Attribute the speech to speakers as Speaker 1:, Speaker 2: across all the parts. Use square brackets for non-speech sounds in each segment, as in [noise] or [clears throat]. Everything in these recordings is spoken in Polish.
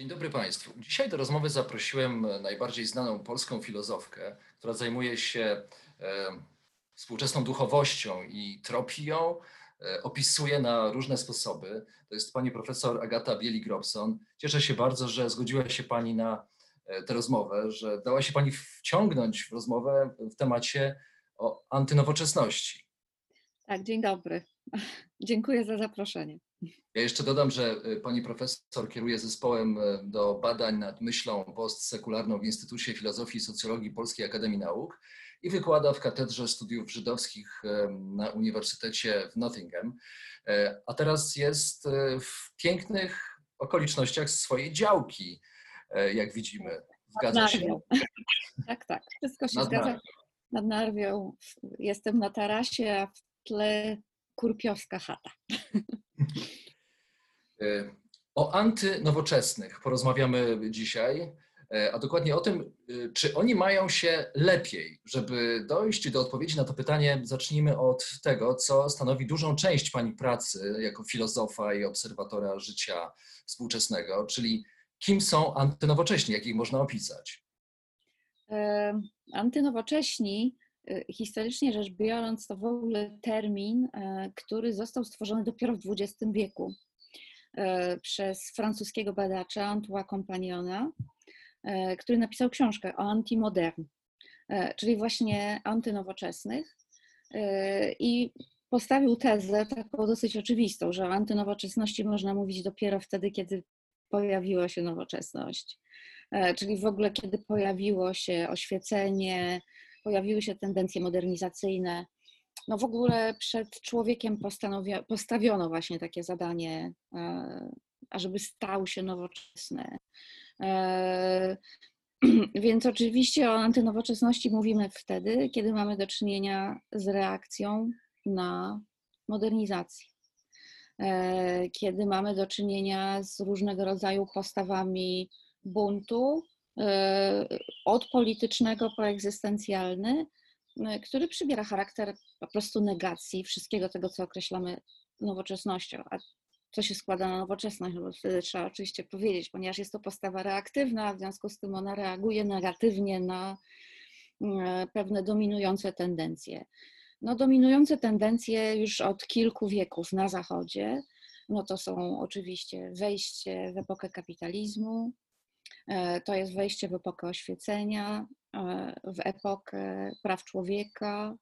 Speaker 1: Dzień dobry Państwu. Dzisiaj do rozmowy zaprosiłem najbardziej znaną polską filozofkę, która zajmuje się e, współczesną duchowością i tropią, e, opisuje na różne sposoby. To jest pani profesor Agata Bielik-Robson. Cieszę się bardzo, że zgodziła się pani na e, tę rozmowę, że dała się pani wciągnąć w rozmowę w temacie o antynowoczesności.
Speaker 2: Tak, dzień dobry. [laughs] Dziękuję za zaproszenie.
Speaker 1: Ja jeszcze dodam, że y, pani profesor kieruje zespołem y, do badań nad myślą postsekularną w Instytucie Filozofii i Socjologii Polskiej Akademii Nauk i wykłada w Katedrze Studiów Żydowskich y, na Uniwersytecie w Nottingham. A teraz jest w pięknych okolicznościach swojej działki, jak widzimy.
Speaker 2: Zgadza się? Tak, tak. Wszystko się Nad zgadza. Narwią. Nad Narwią. Jestem na tarasie, a w tle kurpiowska chata. [laughs]
Speaker 1: E, o antynowoczesnych porozmawiamy dzisiaj, e, a dokładnie o tym, e, czy oni mają się lepiej. Żeby dojść do odpowiedzi na to pytanie, zacznijmy od tego, co stanowi dużą część Pani pracy jako filozofa i obserwatora życia współczesnego, czyli kim są antynowocześni, jak ich można opisać?
Speaker 2: Antynowocześni historycznie rzecz biorąc, to w ogóle termin, e, który został stworzony dopiero w XX wieku e, przez francuskiego badacza Antoine Compagnona, e, który napisał książkę o antimodern, czyli właśnie antynowoczesnych. I postawił tezę taką dosyć oczywistą, że o antynowoczesności można mówić dopiero wtedy, kiedy pojawiła się nowoczesność. Czyli w ogóle, kiedy pojawiło się oświecenie, pojawiły się tendencje modernizacyjne. No w ogóle przed człowiekiem postawiono właśnie takie zadanie, e, ażeby stał się nowoczesny. E, [clears throat] więc oczywiście o antynowoczesności mówimy wtedy, kiedy mamy do czynienia z reakcją na modernizację. E, kiedy mamy do czynienia z różnego rodzaju postawami buntu, od politycznego po egzystencjalny, e, który przybiera charakter po prostu negacji wszystkiego tego, co określamy nowoczesnością. A co się składa na nowoczesność? No bo wtedy trzeba oczywiście powiedzieć, ponieważ jest to postawa reaktywna, w związku z tym ona reaguje negatywnie na e, pewne dominujące tendencje. No, dominujące tendencje już od kilku wieków na Zachodzie, no to są oczywiście wejście w epokę kapitalizmu, to jest wejście w epokę oświecenia, e, w epokę praw człowieka.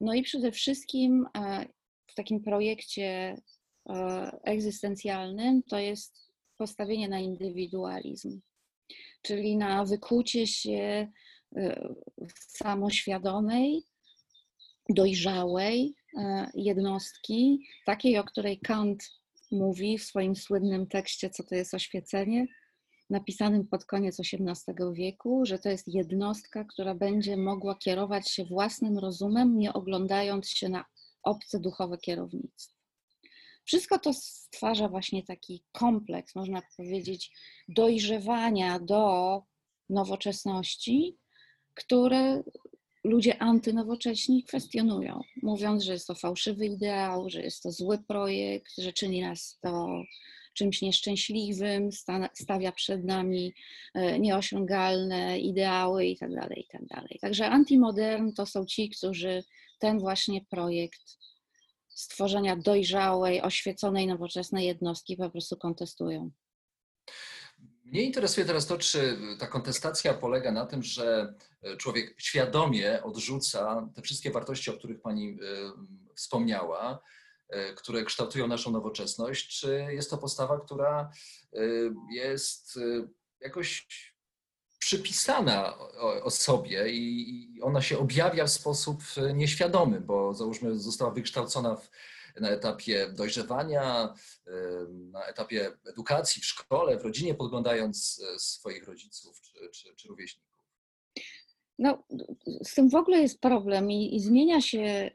Speaker 2: No i przede wszystkim e, w takim projekcie egzystencjalnym to jest postawienie na indywidualizm, czyli na wykłucie się samoświadomej, dojrzałej jednostki, takiej, o której Kant mówi w swoim słynnym tekście, co to jest oświecenie, napisanym pod koniec XVIII wieku, że to jest jednostka, która będzie mogła kierować się własnym rozumem, nie oglądając się na obce duchowe kierownictwo. Wszystko to stwarza właśnie taki kompleks, można powiedzieć, dojrzewania do nowoczesności, które ludzie antynowocześni kwestionują, mówiąc, że jest to fałszywy ideał, że jest to zły projekt, że czyni nas to czymś nieszczęśliwym, stawia przed nami e, nieosiągalne ideały itd. Tak itd. Tak Także antimodern to są ci, którzy ten właśnie projekt stworzenia dojrzałej, oświeconej, nowoczesnej jednostki po prostu kontestują.
Speaker 1: Mnie interesuje teraz to, czy ta kontestacja polega na tym, że człowiek świadomie odrzuca te wszystkie wartości, o których Pani e, wspomniała, które kształtują naszą nowoczesność, czy jest to postawa, która e, jest e, jakoś przypisana o, sobie i ona się objawia w sposób nieświadomy, bo załóżmy została wykształcona w
Speaker 3: na etapie dojrzewania, na etapie edukacji w szkole, w rodzinie, podglądając swoich rodziców czy, czy, czy rówieśników?
Speaker 2: No, z tym w ogóle jest problem i, i, zmienia się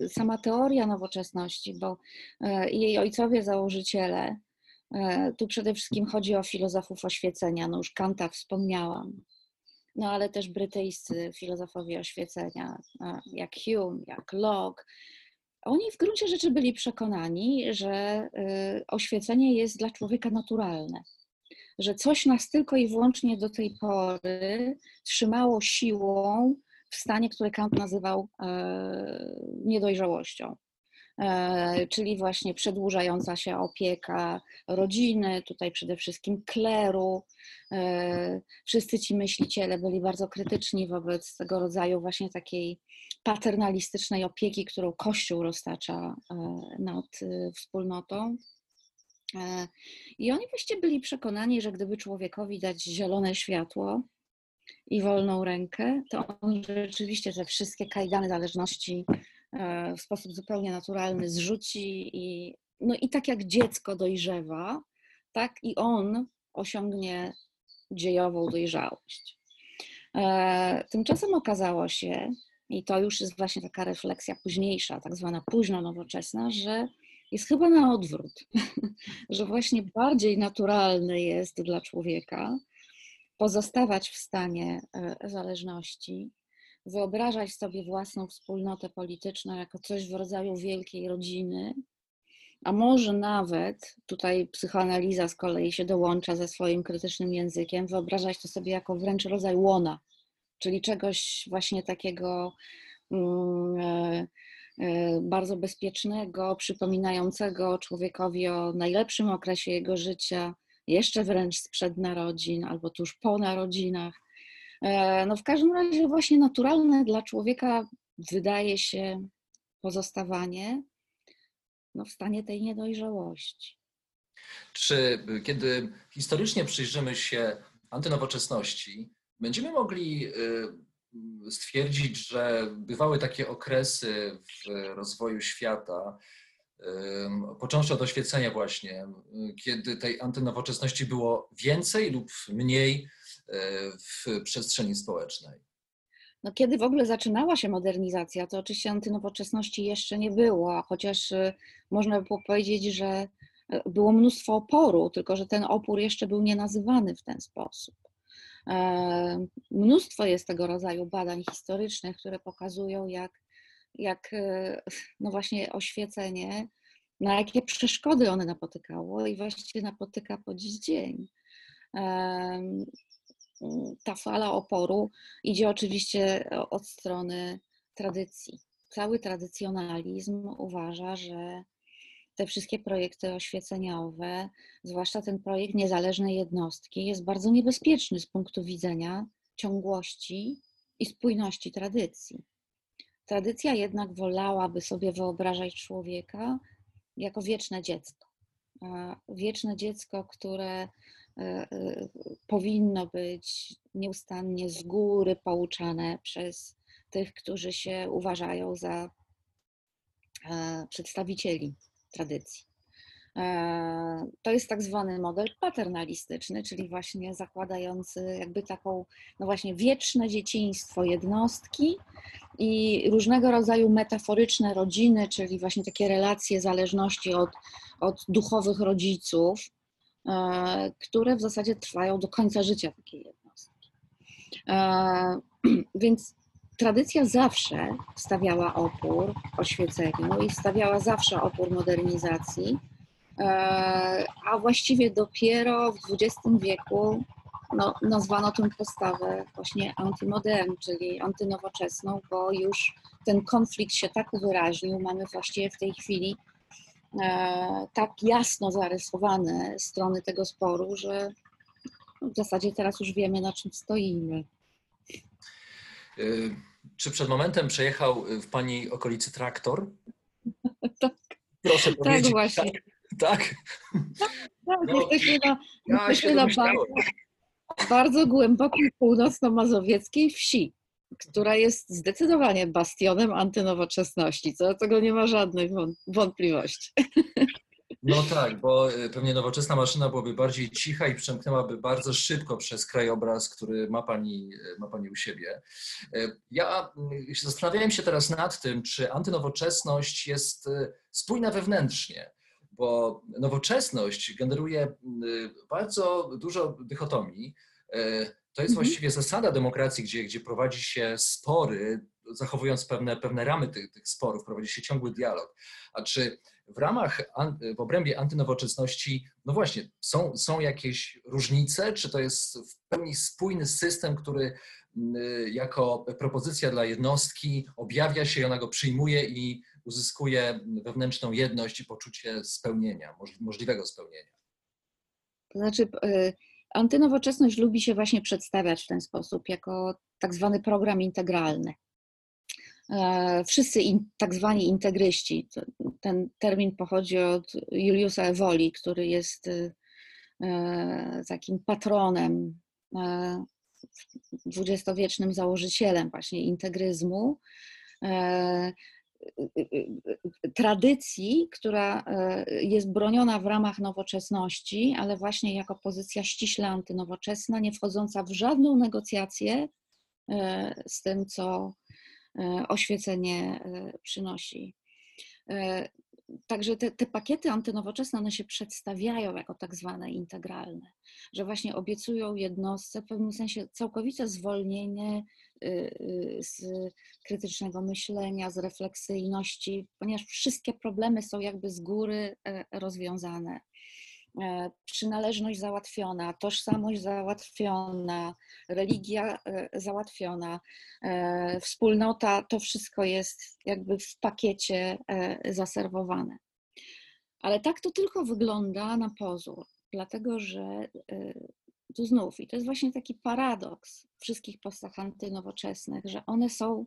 Speaker 2: y, sama teoria nowoczesności, bo jej ojcowie założyciele, tu przede wszystkim chodzi o filozofów oświecenia, no już Kanta wspomniałam, no ale też brytyjscy filozofowie oświecenia, jak Hume, jak Locke, oni w gruncie rzeczy byli przekonani, że y, oświecenie jest dla człowieka naturalne, że coś nas tylko i wyłącznie do tej pory trzymało siłą w stanie, który Kant nazywał e, niedojrzałością. E, czyli właśnie przedłużająca się opieka rodziny, tutaj przede wszystkim kleru. E, wszyscy ci myśliciele byli bardzo krytyczni wobec tego rodzaju właśnie takiej paternalistycznej opieki, którą Kościół roztacza nad wspólnotą. I oni właściwie byli przekonani, że gdyby człowiekowi dać zielone światło i wolną rękę, to on rzeczywiście te wszystkie kajdany zależności E, w sposób zupełnie naturalny zrzuci i, no i tak jak dziecko dojrzewa, tak i on osiągnie dziejową dojrzałość. E, tymczasem okazało się, i to już jest właśnie taka refleksja późniejsza, tak zwana późno nowoczesna, że jest chyba na odwrót, [laughs] że właśnie bardziej naturalne jest dla człowieka pozostawać w stanie e, zależności, wyobrażać sobie własną wspólnotę polityczną jako coś w rodzaju wielkiej rodziny, a może nawet, tutaj psychoanaliza z kolei się dołącza ze swoim krytycznym językiem, wyobrażać to sobie jako wręcz rodzaj łona, czyli czegoś właśnie takiego e, bardzo bezpiecznego, przypominającego człowiekowi o najlepszym okresie jego życia, jeszcze wręcz sprzed narodzin albo tuż po narodzinach. E, no w każdym razie właśnie naturalne dla człowieka wydaje się pozostawanie no, w stanie tej niedojrzałości.
Speaker 3: Czy kiedy historycznie przyjrzymy się antynowoczesności, będziemy mogli y, stwierdzić, że bywały takie okresy w rozwoju świata, począwszy od oświecenia właśnie, kiedy tej antynowoczesności było więcej lub mniej w przestrzeni społecznej.
Speaker 2: No, kiedy w ogóle zaczynała się modernizacja, to oczywiście antynowoczesności jeszcze nie było, chociaż y, można by było powiedzieć, że y, było mnóstwo oporu, tylko że ten opór jeszcze był nie nazywany w ten sposób. E, mnóstwo jest tego rodzaju badań historycznych, które pokazują, jak, jak y, no właśnie oświecenie, na jakie przeszkody one napotykało i właściwie napotyka po dziś dzień ta fala oporu idzie oczywiście od strony tradycji. Cały tradycjonalizm uważa, że te wszystkie projekty oświeceniowe, zwłaszcza ten projekt niezależnej jednostki, jest bardzo niebezpieczny z punktu widzenia ciągłości i spójności tradycji. Tradycja jednak wolałaby sobie wyobrażać człowieka jako wieczne dziecko. Wieczne dziecko, które E, e, powinno być nieustannie z góry pouczane przez tych, którzy się uważają za e, przedstawicieli tradycji. To jest tak zwany model paternalistyczny, czyli właśnie zakładający jakby taką, no właśnie wieczne dzieciństwo jednostki i różnego rodzaju metaforyczne rodziny, czyli właśnie takie relacje zależności od, od duchowych rodziców, E, które w zasadzie trwają do końca życia takiej jednostki. E, [clears throat] więc tradycja zawsze stawiała opór oświeceniu i stawiała zawsze opór modernizacji, e, a właściwie dopiero w XX wieku no, nazwano tę postawę właśnie antymodern, czyli antynowoczesną, bo już ten konflikt się tak uwyraźnił. Mamy właściwie w tej chwili E, tak jasno zarysowane strony tego sporu, że w zasadzie teraz już wiemy, na czym stoimy.
Speaker 3: E, czy przed momentem przejechał w Pani okolicy traktor? [laughs]
Speaker 2: tak.
Speaker 3: Proszę
Speaker 2: tak
Speaker 3: powiedzieć.
Speaker 2: Właśnie.
Speaker 3: Tak? Tak,
Speaker 2: tak no, jesteśmy na, ja jesteśmy na bardzo, bardzo głębokiej północno-mazowieckiej wsi. która jest zdecydowanie bastionem antynowoczesności. Co do tego nie ma żadnych wątpliwości. [laughs]
Speaker 1: No tak, bo y, pewnie nowoczesna maszyna byłaby bardziej cicha i przemknęłaby bardzo szybko przez krajobraz, który ma pani, y, ma pani u siebie. Y, ja zastanawiałem się teraz nad tym, czy antynowoczesność jest spójna wewnętrznie, bo nowoczesność generuje bardzo dużo dychotomii. To jest mhm. właściwie zasada demokracji, gdzie, gdzie prowadzi się spory, zachowując pewne, pewne ramy tych, tych sporów, prowadzi się ciągły dialog. A czy w ramach, w obrębie antynowoczesności, no właśnie, są, są jakieś różnice? Czy to jest w pełni spójny system, który jako propozycja dla jednostki objawia się ona go przyjmuje i uzyskuje wewnętrzną jedność i poczucie spełnienia, możliwego spełnienia?
Speaker 2: To znaczy, y, antynowoczesność lubi się właśnie przedstawiać w ten sposób, jako tak zwany program integralny. E, wszyscy in, tak zwani integryści, ten termin pochodzi od Juliusa Ewoli, który jest e, takim patronem, e, dwudziestowiecznym założycielem właśnie integryzmu, tradycji, która jest broniona w ramach nowoczesności, ale właśnie jako pozycja ściśle antynowoczesna, nie wchodząca w żadną negocjację z tym, co oświecenie e, przynosi. E, także te, te, pakiety antynowoczesne, one się przedstawiają jako tak zwane integralne, że właśnie obiecują jednostce w pewnym sensie całkowite zwolnienie z krytycznego myślenia, z refleksyjności, ponieważ wszystkie problemy są jakby z góry rozwiązane. E, przynależność załatwiona, tożsamość załatwiona, religia e, załatwiona, e, wspólnota, to wszystko jest jakby w pakiecie zaserwowane. Ale tak to tylko wygląda na pozór, dlatego że tu znów, i to jest właśnie taki paradoks wszystkich postach antynowoczesnych, że one są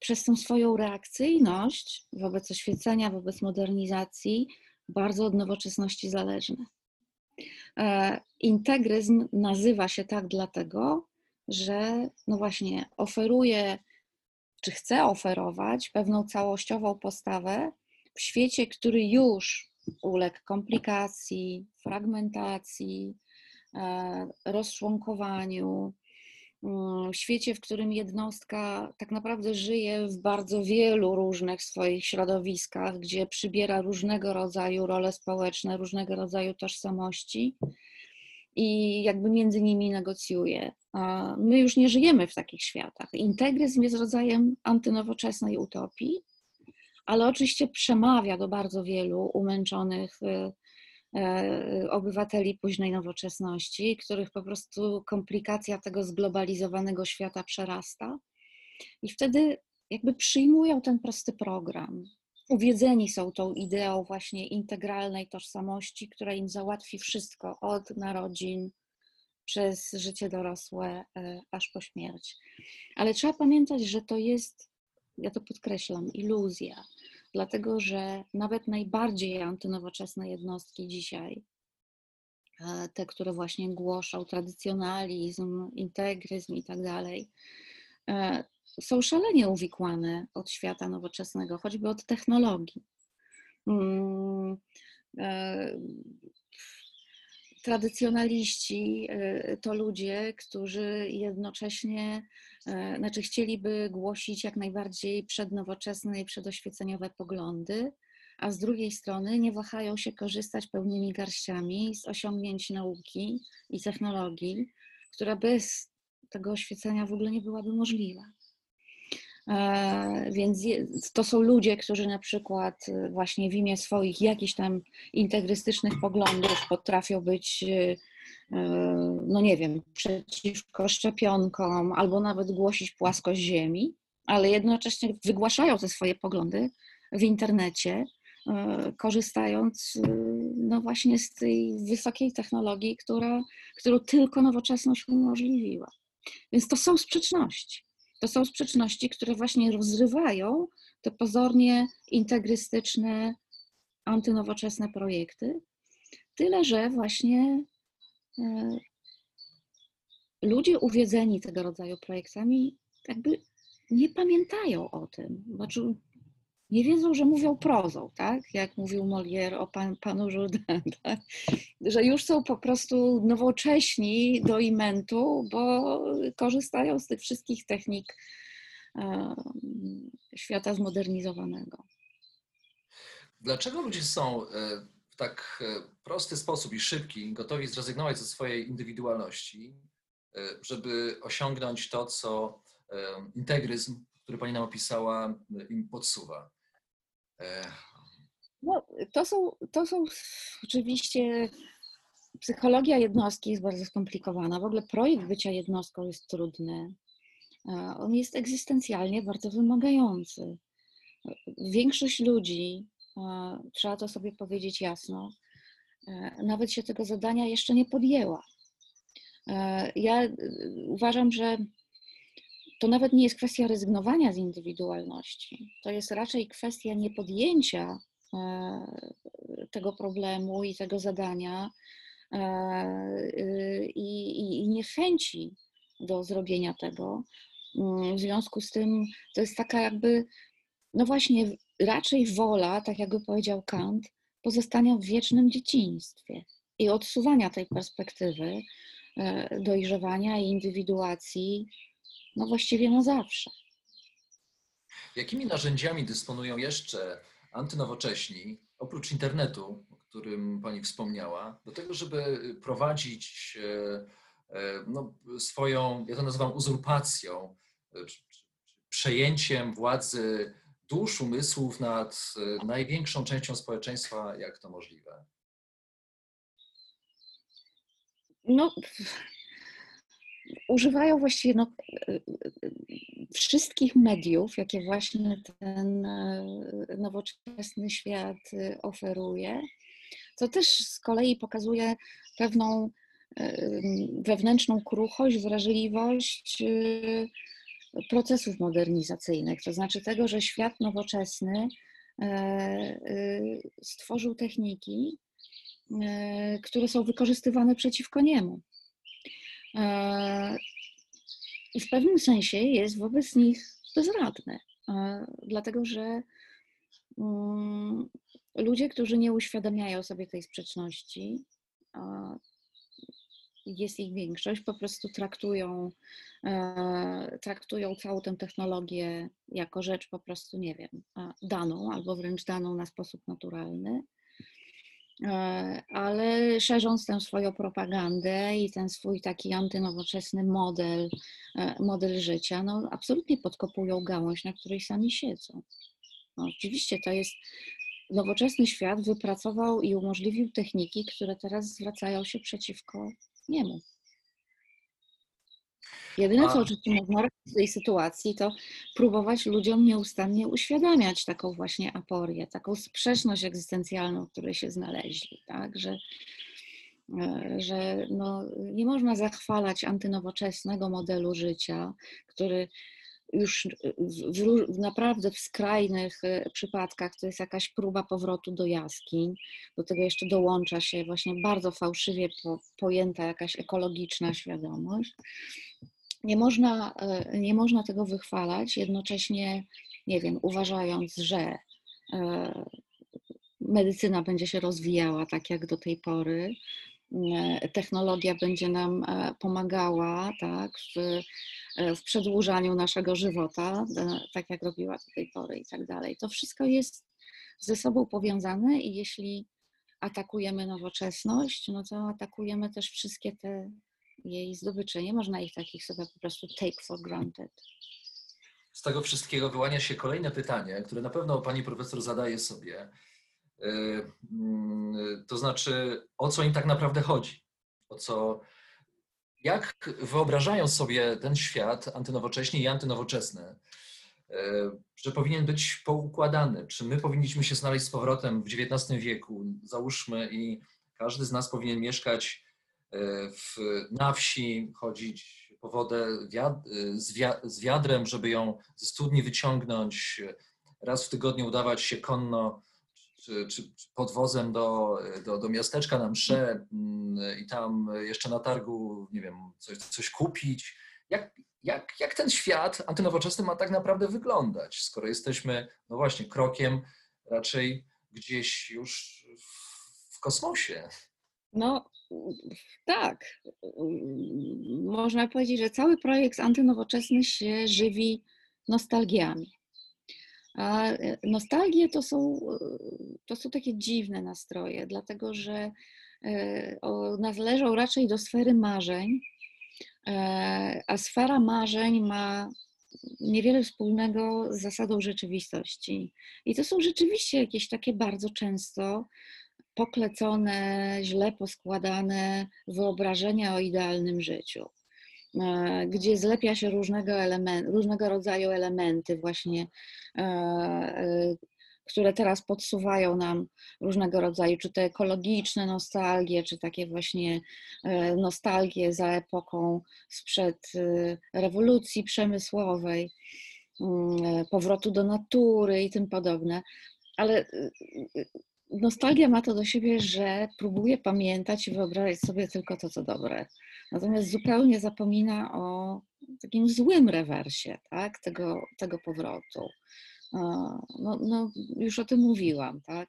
Speaker 2: przez tą swoją reakcyjność wobec oświecenia, wobec modernizacji, bardzo od nowoczesności zależne. E, integryzm nazywa się tak dlatego, że no właśnie oferuje, czy chce oferować pewną całościową postawę w świecie, który już uległ komplikacji, fragmentacji, e, rozczłonkowaniu, w świecie, w którym jednostka tak naprawdę żyje w bardzo wielu różnych swoich środowiskach, gdzie przybiera różnego rodzaju role społeczne, różnego rodzaju tożsamości i jakby między nimi negocjuje. My już nie żyjemy w takich światach. Integryzm jest rodzajem antynowoczesnej utopii, ale oczywiście przemawia do bardzo wielu umęczonych y, obywateli późnej nowoczesności, których po prostu komplikacja tego zglobalizowanego świata przerasta. I wtedy jakby przyjmują ten prosty program. Uwiedzeni są tą ideą właśnie integralnej tożsamości, która im załatwi wszystko od narodzin przez życie dorosłe e, aż po śmierć. Ale trzeba pamiętać, że to jest, ja to podkreślam, iluzja dlatego że nawet najbardziej antynowoczesne jednostki dzisiaj, e, te, które właśnie głoszą tradycjonalizm, integryzm i tak dalej, e, są szalenie uwikłane od świata nowoczesnego, choćby od technologii. Tradycjonaliści to ludzie, którzy jednocześnie E, znaczy chcieliby głosić jak najbardziej przednowoczesne i przedoświeceniowe poglądy, a z drugiej strony nie wahają się korzystać pełnymi garściami z osiągnięć nauki i technologii, która bez tego oświecenia w ogóle nie byłaby możliwa. E, więc to są ludzie, którzy na przykład e, właśnie w imię swoich jakichś tam integrystycznych poglądów potrafią być E, no nie wiem, przeciwko szczepionkom, albo nawet głosić płaskość Ziemi, ale jednocześnie wygłaszają te swoje poglądy w internecie, korzystając no właśnie z tej wysokiej technologii, która, którą tylko nowoczesność umożliwiła. Więc to są sprzeczności. To są sprzeczności, które właśnie rozrywają te pozornie integrystyczne, antynowoczesne projekty. Tyle, że właśnie E, ludzie uwiedzeni tego rodzaju projektami jakby nie pamiętają o tym. Znaczy, nie wiedzą, że mówią prozą, tak? Jak mówił Molière o pan, panu Jourdain, [laughs] tak? że już są po prostu nowocześni do imentu, bo korzystają z tych wszystkich technik um, świata zmodernizowanego.
Speaker 1: Dlaczego ludzie są e, w tak e, prosty sposób i szybki gotowi zrezygnować ze swojej indywidualności, e, żeby osiągnąć to, co integryzm, który Pani nam opisała, im podsuwa?
Speaker 2: No, to, są, to są oczywiście. Psychologia jednostki jest bardzo skomplikowana. W ogóle projekt bycia jednostką jest trudny. On jest egzystencjalnie bardzo wymagający. Większość ludzi trzeba to sobie powiedzieć jasno, e, nawet się tego zadania jeszcze nie podjęła. E, ja e, uważam, że to nawet nie jest kwestia rezygnowania z indywidualności, to jest raczej kwestia niepodjęcia tego problemu i tego zadania i, i niechęci do zrobienia tego. Mm, w związku z tym to jest taka jakby, no właśnie, raczej wola, tak jakby powiedział Kant, pozostania w wiecznym dzieciństwie i odsuwania tej perspektywy e, dojrzewania i indywiduacji, no właściwie na zawsze.
Speaker 1: Jakimi narzędziami dysponują jeszcze antynowocześni, oprócz internetu, o którym Pani wspomniała, do tego, żeby prowadzić e, e, no, swoją, ja to nazywam uzurpacją, przejęciem władzy dusz, umysłów nad największą częścią społeczeństwa, jak to możliwe?
Speaker 2: No, używają właściwie no, wszystkich mediów, jakie właśnie ten e, nowoczesny świat y, oferuje. To też z kolei pokazuje pewną e, wewnętrzną kruchość, wrażliwość procesów modernizacyjnych, to znaczy tego, że świat nowoczesny e, e, stworzył techniki, e, które są wykorzystywane przeciwko niemu. I w pewnym sensie jest wobec nich bezradny, dlatego że mm, ludzie, którzy nie uświadamiają sobie tej sprzeczności, jest ich większość, po prostu traktują, e, traktują całą tę technologię jako rzecz po prostu, nie wiem, daną albo wręcz daną na sposób naturalny. E, ale szerząc tę swoją propagandę i ten swój taki antynowoczesny model, e, model życia, no absolutnie podkopują gałąź, na której sami siedzą. No, oczywiście to jest nowoczesny świat wypracował i umożliwił techniki, które teraz zwracają się przeciwko niemu. Jedyne, co oczywiście można robić w tej sytuacji, to próbować ludziom nieustannie uświadamiać taką właśnie aporię, taką sprzeczność egzystencjalną, w której się znaleźli, tak? że, e, że no, nie można zachwalać antynowoczesnego modelu życia, który już w, w, naprawdę w skrajnych e, przypadkach to jest jakaś próba powrotu do jaskiń. Do tego jeszcze dołącza się właśnie bardzo fałszywie po, pojęta jakaś ekologiczna świadomość. Nie można, e, nie można tego wychwalać, jednocześnie, nie wiem, uważając, że e, medycyna będzie się rozwijała tak jak do tej pory, technologia będzie nam pomagała tak, w E, w przedłużaniu naszego żywota, e, tak jak robiła do tej pory i tak dalej. To wszystko jest ze sobą powiązane i jeśli atakujemy nowoczesność, no to atakujemy też wszystkie te jej zdobycze. Nie można ich takich sobie po prostu take for granted.
Speaker 1: Z tego wszystkiego wyłania się kolejne pytanie, które na pewno pani profesor zadaje sobie. E, mm, to znaczy, o co im tak naprawdę chodzi? O co, jak wyobrażają sobie ten świat antynowocześnie i antynowoczesny, e, że powinien być poukładany? Czy my powinniśmy się znaleźć z powrotem w XIX wieku, załóżmy, i każdy z nas powinien mieszkać w, na wsi, chodzić po wodę wiad, z, wiad, z wiadrem, żeby ją ze studni wyciągnąć, raz w tygodniu udawać się konno czy, czy podwozem do, do, do miasteczka na msze mm, i tam jeszcze na targu, nie wiem, coś, coś kupić jak, jak, jak ten świat antynowoczesny ma tak naprawdę wyglądać, skoro jesteśmy, no właśnie, krokiem raczej gdzieś już w kosmosie?
Speaker 2: No tak. Można powiedzieć, że cały projekt antynowoczesny się żywi nostalgiami. A nostalgie to są, to są takie dziwne nastroje, dlatego że e, należą raczej do sfery marzeń, e, a sfera marzeń ma niewiele wspólnego z zasadą rzeczywistości. I to są rzeczywiście jakieś takie bardzo często poklecone, źle poskładane wyobrażenia o idealnym życiu, e, gdzie zlepia się różnego, element, różnego rodzaju elementy, właśnie, e, e, które teraz podsuwają nam różnego rodzaju, czy te ekologiczne nostalgie, czy takie właśnie nostalgie za epoką sprzed rewolucji przemysłowej, mm, powrotu do natury i tym podobne. Ale nostalgia ma to do siebie, że próbuje pamiętać i wyobrażać sobie tylko to, co dobre. Natomiast zupełnie zapomina o takim złym rewersie tak? tego, tego powrotu. No, no, już o tym mówiłam, tak?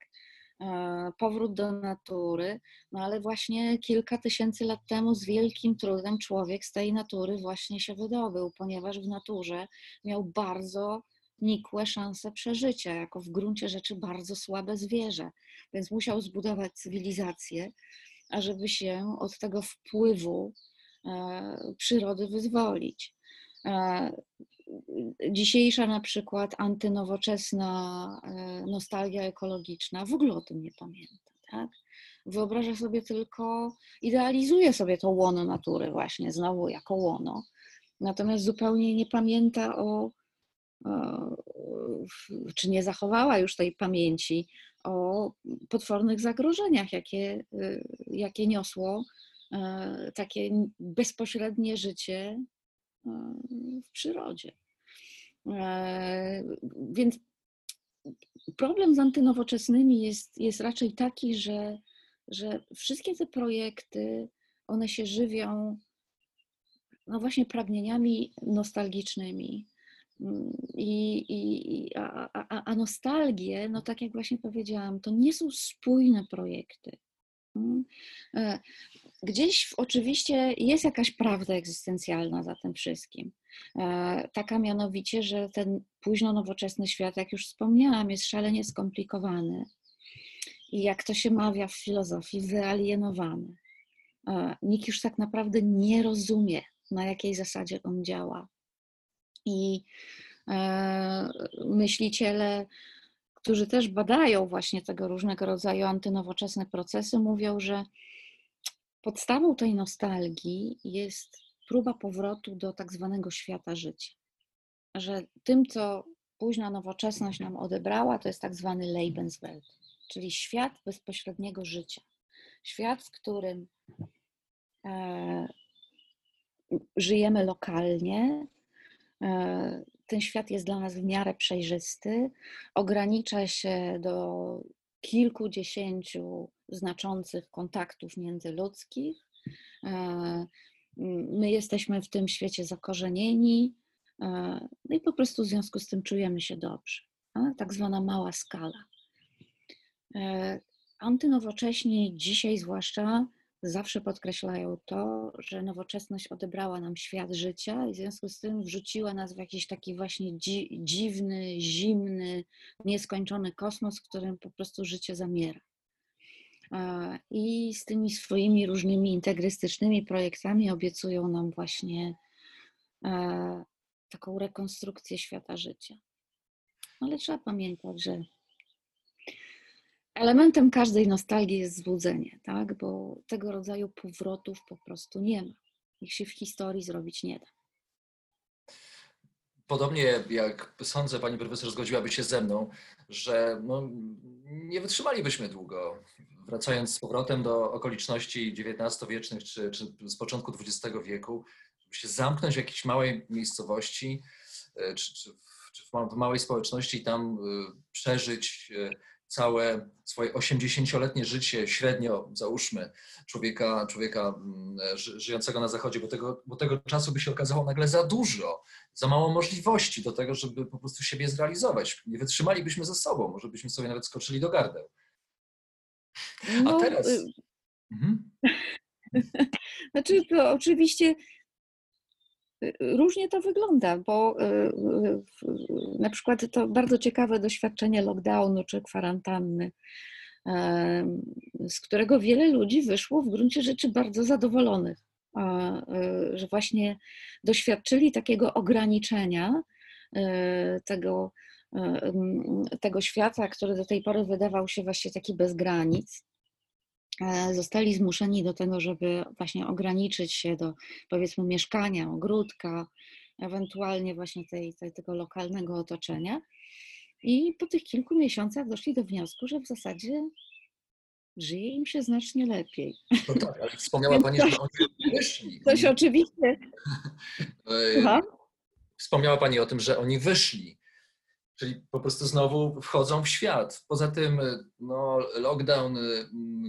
Speaker 2: Powrót do natury, no ale właśnie kilka tysięcy lat temu z wielkim trudem człowiek z tej natury właśnie się wydobył, ponieważ w naturze miał bardzo nikłe szanse przeżycia, jako w gruncie rzeczy bardzo słabe zwierzę. Więc musiał zbudować cywilizację, ażeby się od tego wpływu e, przyrody wyzwolić. E, dzisiejsza na przykład antynowoczesna e, nostalgia ekologiczna w ogóle o tym nie pamięta. Tak? Wyobraża sobie tylko, idealizuje sobie to łono natury właśnie znowu jako łono, natomiast zupełnie nie pamięta o czy nie zachowała już tej pamięci o potwornych zagrożeniach, jakie, y, jakie niosło e, takie bezpośrednie życie e, w przyrodzie. E, więc problem z antynowoczesnymi jest, jest raczej taki, że, że wszystkie te projekty, one się żywią no właśnie pragnieniami nostalgicznymi, i, i, a, a, a nostalgie, no tak jak właśnie powiedziałam, to nie są spójne projekty. Mm. E, gdzieś oczywiście jest jakaś prawda egzystencjalna za tym wszystkim. E, taka mianowicie, że ten późno nowoczesny świat, jak już wspomniałam, jest szalenie skomplikowany i jak to się mawia w filozofii, wyalienowany. E, nikt już tak naprawdę nie rozumie, na jakiej zasadzie on działa. I e, myśliciele, którzy też badają właśnie tego różnego rodzaju antynowoczesne procesy, mówią, że podstawą tej nostalgii jest próba powrotu do tak zwanego świata życia. Że tym, co późna nowoczesność nam odebrała, to jest tak zwany Lebenswelt, czyli świat bezpośredniego życia. Świat, w którym e, żyjemy lokalnie, ten świat jest dla nas w miarę przejrzysty, ogranicza się do kilkudziesięciu znaczących kontaktów międzyludzkich. E, my jesteśmy w tym świecie zakorzenieni, e, no i po prostu w związku z tym czujemy się dobrze. Tak zwana mała skala. Antynowocześni dzisiaj zwłaszcza zawsze podkreślają to, że nowoczesność odebrała nam świat życia i w związku z tym wrzuciła nas w jakiś taki właśnie dzi dziwny, zimny, nieskończony kosmos, w którym po prostu życie zamiera. I z tymi swoimi różnymi integrystycznymi projektami obiecują nam właśnie taką rekonstrukcję świata życia. Ale trzeba pamiętać, że Elementem każdej nostalgii jest złudzenie, tak? bo tego rodzaju powrotów po prostu nie ma. Ich się w historii zrobić nie da.
Speaker 1: Podobnie jak sądzę, pani profesor zgodziłaby się ze mną, że no, nie wytrzymalibyśmy długo. Wracając z powrotem do okoliczności XIX-wiecznych czy, czy z początku XX wieku, żeby się zamknąć w jakiejś małej miejscowości e, czy, czy, w małej społeczności i tam e, przeżyć e, całe swoje 80-letnie życie, średnio załóżmy, człowieka, człowieka mm, żyjącego na Zachodzie, bo tego, bo tego czasu by się okazało nagle za dużo, za mało możliwości do tego, żeby po prostu siebie zrealizować. Nie wytrzymalibyśmy ze sobą, może byśmy sobie nawet skoczyli do gardeł. A no, teraz... Y, mhm. [laughs]
Speaker 2: Znaczy, to oczywiście różnie to wygląda, bo y, na przykład to bardzo ciekawe doświadczenie lockdownu czy kwarantanny, z którego wiele ludzi wyszło w gruncie rzeczy bardzo zadowolonych, że właśnie doświadczyli takiego ograniczenia tego, tego świata, który do tej pory wydawał się właśnie taki bez granic. E, zostali zmuszeni do tego, żeby właśnie ograniczyć się do powiedzmy mieszkania, ogródka, ewentualnie właśnie tej, tej, tego lokalnego otoczenia. I po tych kilku miesiącach doszli do wniosku, że w zasadzie żyje im się znacznie lepiej.
Speaker 1: No tak, ale [laughs] wspomniała Pani, że oni wyszli. [laughs]
Speaker 2: Coś oczywiście. [laughs]
Speaker 1: E, wspomniała Pani o tym, że oni wyszli. Czyli po prostu znowu wchodzą w świat. Poza tym no, lockdown,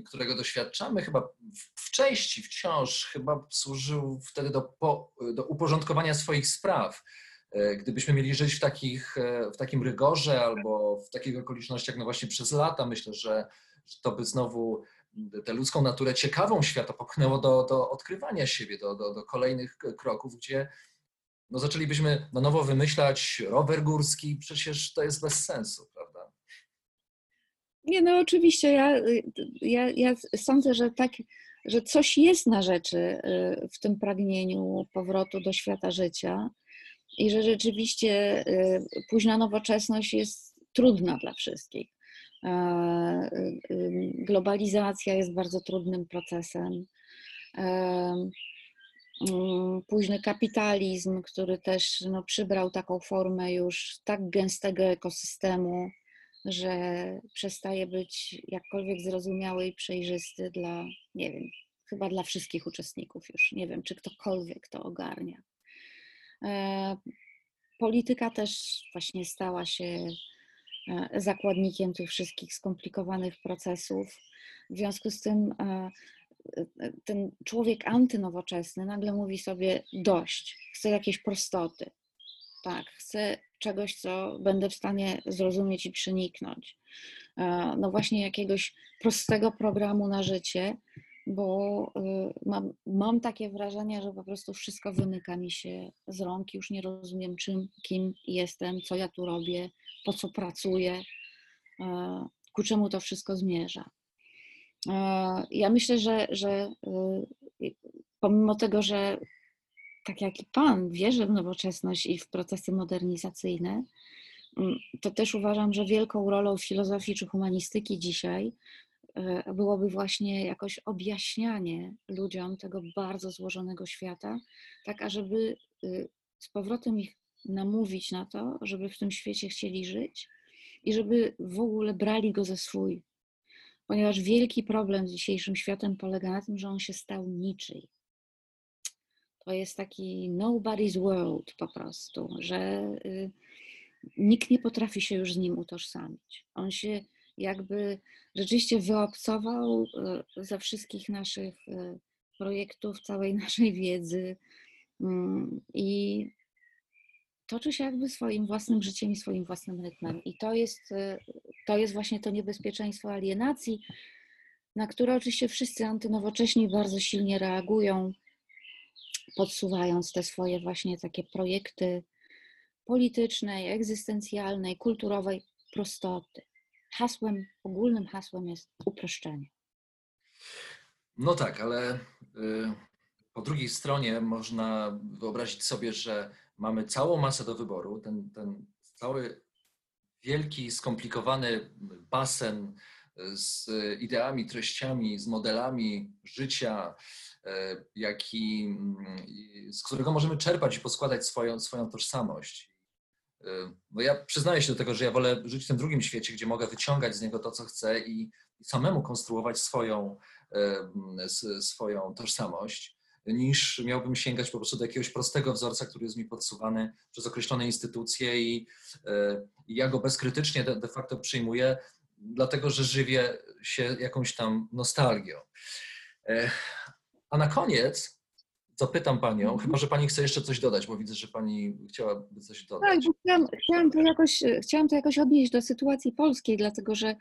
Speaker 1: którego doświadczamy, chyba w części wciąż chyba służył wtedy do, po, do uporządkowania swoich spraw. E, gdybyśmy mieli żyć w, takich, e, w takim rygorze albo w takich okolicznościach, no właśnie przez lata, myślę, że, że to by znowu tę ludzką naturę ciekawą świata popchnęło do, do odkrywania siebie, do, do, do kolejnych kroków, gdzie no zaczęlibyśmy na nowo wymyślać rower górski, przecież to jest bez sensu, prawda?
Speaker 2: Nie, no oczywiście, ja, ja, ja sądzę, że tak, że coś jest na rzeczy y, w tym pragnieniu powrotu do świata życia i że rzeczywiście y, późna nowoczesność jest trudna dla wszystkich. Y, globalizacja jest bardzo trudnym procesem. Mm, późny kapitalizm, który też no, przybrał taką formę już tak gęstego ekosystemu, że przestaje być jakkolwiek zrozumiały i przejrzysty dla, nie wiem, chyba dla wszystkich uczestników już. Nie wiem, czy ktokolwiek to ogarnia. E, polityka też właśnie stała się e, zakładnikiem tych wszystkich skomplikowanych procesów. W związku z tym e, ten człowiek antynowoczesny nagle mówi sobie dość, chcę jakiejś prostoty. Tak, chcę czegoś, co będę w stanie zrozumieć i przeniknąć. E, no właśnie jakiegoś prostego programu na życie, bo e, mam, mam takie wrażenie, że po prostu wszystko wymyka mi się z rąk, już nie rozumiem czym, kim jestem, co ja tu robię, po co pracuję, e, ku czemu to wszystko zmierza. Ja myślę, że, że y, pomimo tego, że tak jak i Pan wierzę w nowoczesność i w procesy modernizacyjne, mm, to też uważam, że wielką rolą filozofii czy humanistyki dzisiaj y, byłoby właśnie jakoś objaśnianie ludziom tego bardzo złożonego świata, tak ażeby z powrotem ich namówić na to, żeby w tym świecie chcieli żyć i żeby w ogóle brali go ze swój, ponieważ wielki problem z dzisiejszym światem polega na tym, że on się stał niczyj. To jest taki nobody's world po prostu, że y, nikt nie potrafi się już z nim utożsamić. On się jakby rzeczywiście wyobcował y, ze wszystkich naszych y, projektów, całej [laughs] naszej wiedzy mm, i toczy się jakby swoim własnym życiem i swoim własnym rytmem. I to jest, y, to jest właśnie to niebezpieczeństwo alienacji, na które oczywiście wszyscy antynowocześni bardzo silnie reagują, podsuwając te swoje właśnie takie projekty politycznej, egzystencjalnej, kulturowej prostoty. Hasłem, ogólnym hasłem jest uproszczenie.
Speaker 1: No tak, ale y, po drugiej stronie można wyobrazić sobie, że mamy całą masę do wyboru, ten, ten cały wielki, skomplikowany basen z ideami, treściami, z modelami życia, e, jaki, z którego możemy czerpać i poskładać swoją, swoją tożsamość. E, bo ja przyznaję się do tego, że ja wolę żyć w tym drugim świecie, gdzie mogę wyciągać z niego to, co chcę i, i samemu konstruować swoją, e, swoją tożsamość niż miałbym sięgać po prostu do jakiegoś prostego wzorca, który jest mi podsuwany przez określone instytucje i, e, i ja go bezkrytycznie de, de facto przyjmuję, dlatego że żywię się jakąś tam nostalgią. A na koniec zapytam Panią, mhm. chyba że Pani chce jeszcze coś dodać, bo widzę, że Pani chciałaby coś dodać.
Speaker 2: Tak, chciałam, chciałam, to jakoś, chciałam to jakoś odnieść do sytuacji polskiej, dlatego że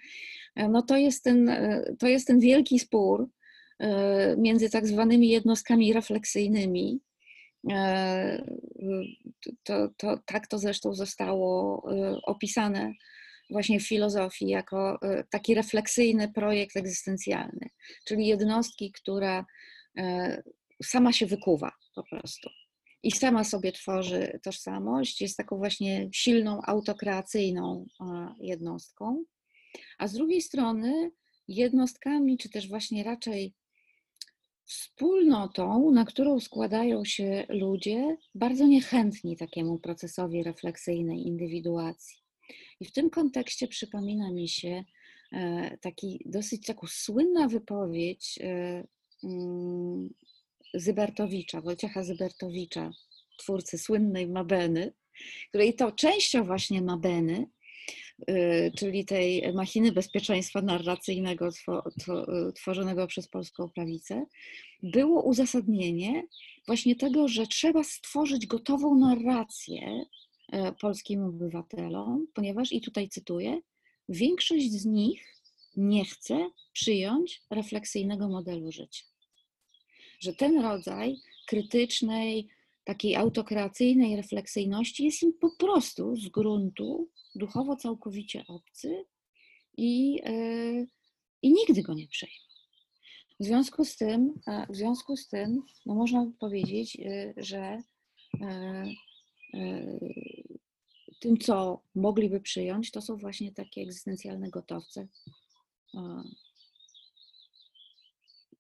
Speaker 2: no to, jest ten, to jest ten wielki spór między tak zwanymi jednostkami refleksyjnymi, to, to, tak to zresztą zostało opisane właśnie w filozofii jako e, taki refleksyjny projekt egzystencjalny, czyli jednostki, która e, sama się wykuwa po prostu i sama sobie tworzy tożsamość, jest taką właśnie silną, autokreacyjną jednostką, a z drugiej strony jednostkami, czy też właśnie raczej wspólnotą, na którą składają się ludzie bardzo niechętni takiemu procesowi refleksyjnej indywiduacji. I w tym kontekście przypomina mi się e, taki dosyć taką słynna wypowiedź e, mm, Zybertowicza, Wojciecha Zybertowicza, twórcy słynnej Mabeny, której to częścią właśnie Mabeny, czyli tej machiny bezpieczeństwa narracyjnego tworzonego przez polską prawicę, było uzasadnienie właśnie tego, że trzeba stworzyć gotową narrację E, polskim obywatelom, ponieważ, i tutaj cytuję, większość z nich nie chce przyjąć refleksyjnego modelu życia. Że ten rodzaj krytycznej, takiej autokreacyjnej refleksyjności jest im po prostu z gruntu duchowo całkowicie obcy i, yy, i nigdy go nie przejmą. W związku z tym, w związku z tym no można powiedzieć, yy, że tym, co mogliby przyjąć, to są właśnie takie egzystencjalne gotowce,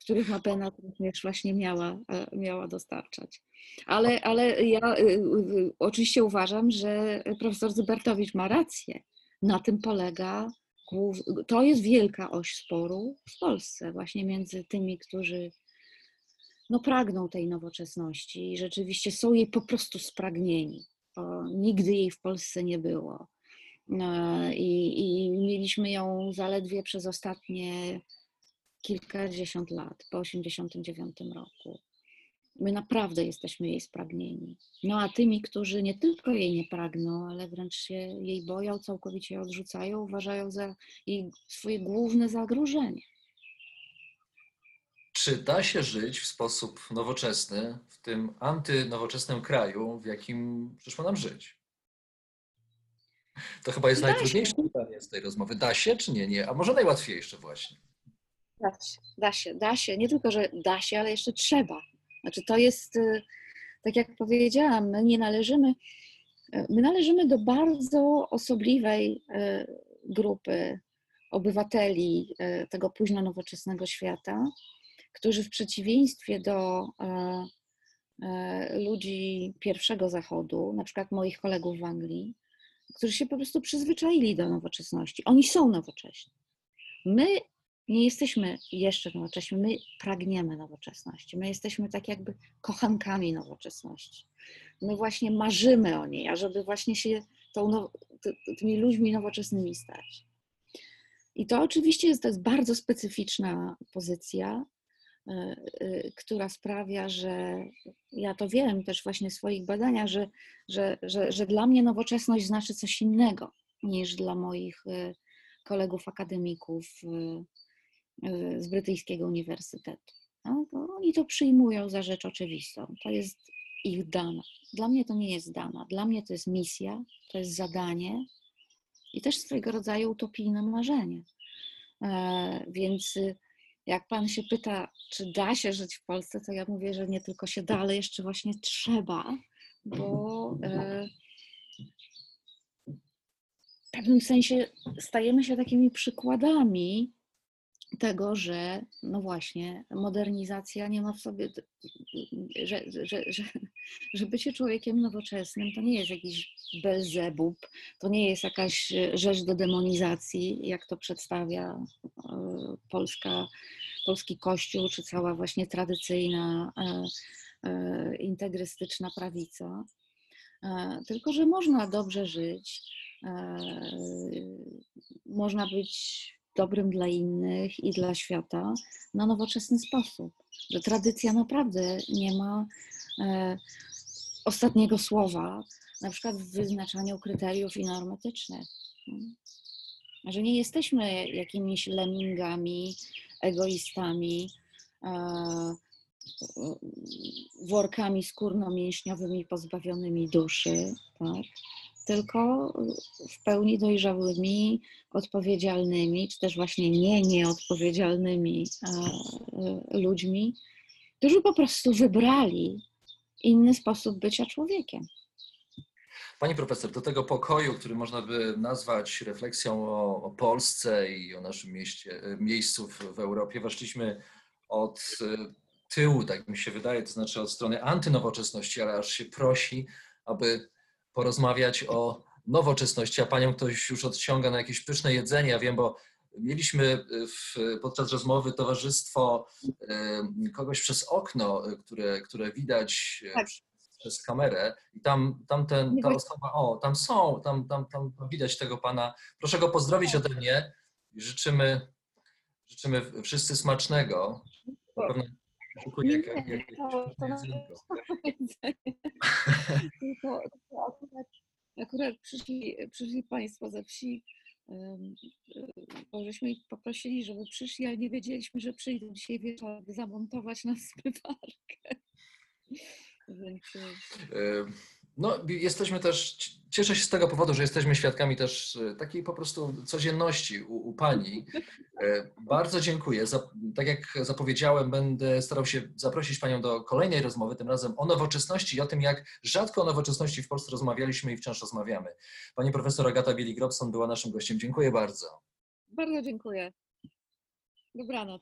Speaker 2: których Mapena również właśnie miała, e, miała dostarczać. Ale, ale ja y, y, y, oczywiście uważam, że profesor Zybertowicz ma rację. Na tym polega, to jest wielka oś sporu w Polsce, właśnie między tymi, którzy no, pragną tej nowoczesności i rzeczywiście są jej po prostu spragnieni nigdy jej w Polsce nie było. E, I, I, mieliśmy ją zaledwie przez ostatnie kilkadziesiąt lat, po 1989 roku. My naprawdę jesteśmy jej spragnieni. No a tymi, którzy nie tylko jej nie pragną, ale wręcz się jej boją, całkowicie ją odrzucają, uważają za jej swoje główne zagrożenie.
Speaker 1: Czy da się żyć w sposób nowoczesny w tym antynowoczesnym kraju, w jakim przyszło nam żyć? To chyba jest da najtrudniejsze się. pytanie z tej rozmowy. Da się czy nie? Nie. A może najłatwiejsze właśnie?
Speaker 2: Da się, da się, da się. Nie tylko, że da się, ale jeszcze trzeba. Znaczy to jest, y, tak jak powiedziałam, my nie należymy, y, my należymy do bardzo osobliwej y, grupy obywateli tego późno nowoczesnego świata, którzy w przeciwieństwie do ludzi pierwszego zachodu, na przykład moich kolegów w Anglii, którzy się po prostu przyzwyczaili do nowoczesności. Oni są nowocześni. My nie jesteśmy jeszcze nowocześni, my pragniemy nowoczesności. My jesteśmy tak jakby kochankami nowoczesności. My właśnie marzymy o niej, ażeby właśnie się tą, tymi ludźmi nowoczesnymi stać. I to oczywiście jest, to jest bardzo specyficzna pozycja, E, e, która sprawia, że ja to wiem też właśnie w swoich badaniach, że, że, że, że dla mnie nowoczesność znaczy coś innego niż dla moich e, kolegów akademików z brytyjskiego uniwersytetu. No, oni to przyjmują za rzecz oczywistą. To jest ich dana. Dla mnie to nie jest dana. Dla mnie to jest misja, to jest zadanie i też swojego rodzaju utopijne marzenie. Więc jak pan się pyta, czy da się żyć w Polsce, to ja mówię, że nie tylko się da, ale jeszcze właśnie trzeba, bo e, w pewnym sensie stajemy się takimi przykładami tego, że no właśnie, modernizacja nie ma w sobie, że, że, że, [laughs] że bycie człowiekiem nowoczesnym to nie jest jakiś belzebub, to nie jest jakaś rzecz do demonizacji, jak to przedstawia e, Polska, polski kościół, czy cała właśnie tradycyjna, e, e, integrystyczna prawica. Tylko, że można dobrze żyć, można być dobrym dla innych i dla świata na nowoczesny sposób. Że tradycja naprawdę nie ma e, ostatniego słowa, na przykład w wyznaczaniu kryteriów i norm etycznych. Mm. Że nie jesteśmy jakimiś lemmingami, egoistami, e, workami skórno-mięśniowymi pozbawionymi duszy, tak? Tylko w pełni dojrzałymi, odpowiedzialnymi, czy też właśnie nie nieodpowiedzialnymi e, ludźmi, którzy po prostu wybrali inny sposób bycia człowiekiem.
Speaker 1: Pani profesor, do tego pokoju, który można by nazwać refleksją o, o Polsce i o naszym mieście, miejscu w, w Europie, weszliśmy od e, tyłu, tak mi się wydaje, to znaczy od strony antynowoczesności, ale aż się prosi, aby porozmawiać o nowoczesności, a panią ktoś już odciąga na jakieś pyszne jedzenie. Ja wiem, bo mieliśmy w, podczas rozmowy towarzystwo e, kogoś przez okno, które, które widać e,
Speaker 2: Tak.
Speaker 1: przez kamerę i tam, tam ten, ta osoba, o, tam są, tam, tam, tam widać tego pana. Proszę go pozdrowić ode mnie i życzymy, życzymy wszyscy smacznego. Na pewno szykuje jak, jak, jak,
Speaker 2: to, to
Speaker 1: jak
Speaker 2: nawet tylko, tylko akurat, akurat przyszli, przyszli Państwo ze wsi, bo żeśmy ich poprosili, żeby przyszli, ale nie wiedzieliśmy, że przyjdą dzisiaj wieczorem zamontować na [laughs] zmywarkę. Więc
Speaker 1: No, jesteśmy też, cieszę się z tego powodu, że jesteśmy świadkami też e, takiej po prostu codzienności u, u Pani. E, Bardzo dziękuję. Tak jak zapowiedziałem, będę starał się zaprosić Panią do kolejnej rozmowy, tym razem o nowoczesności i o tym, jak rzadko o nowoczesności w Polsce rozmawialiśmy i wciąż rozmawiamy. Pani profesor Agata Bielik-Robson była naszym gościem. Dziękuję bardzo.
Speaker 2: bardzo dziękuję. Dobranoc.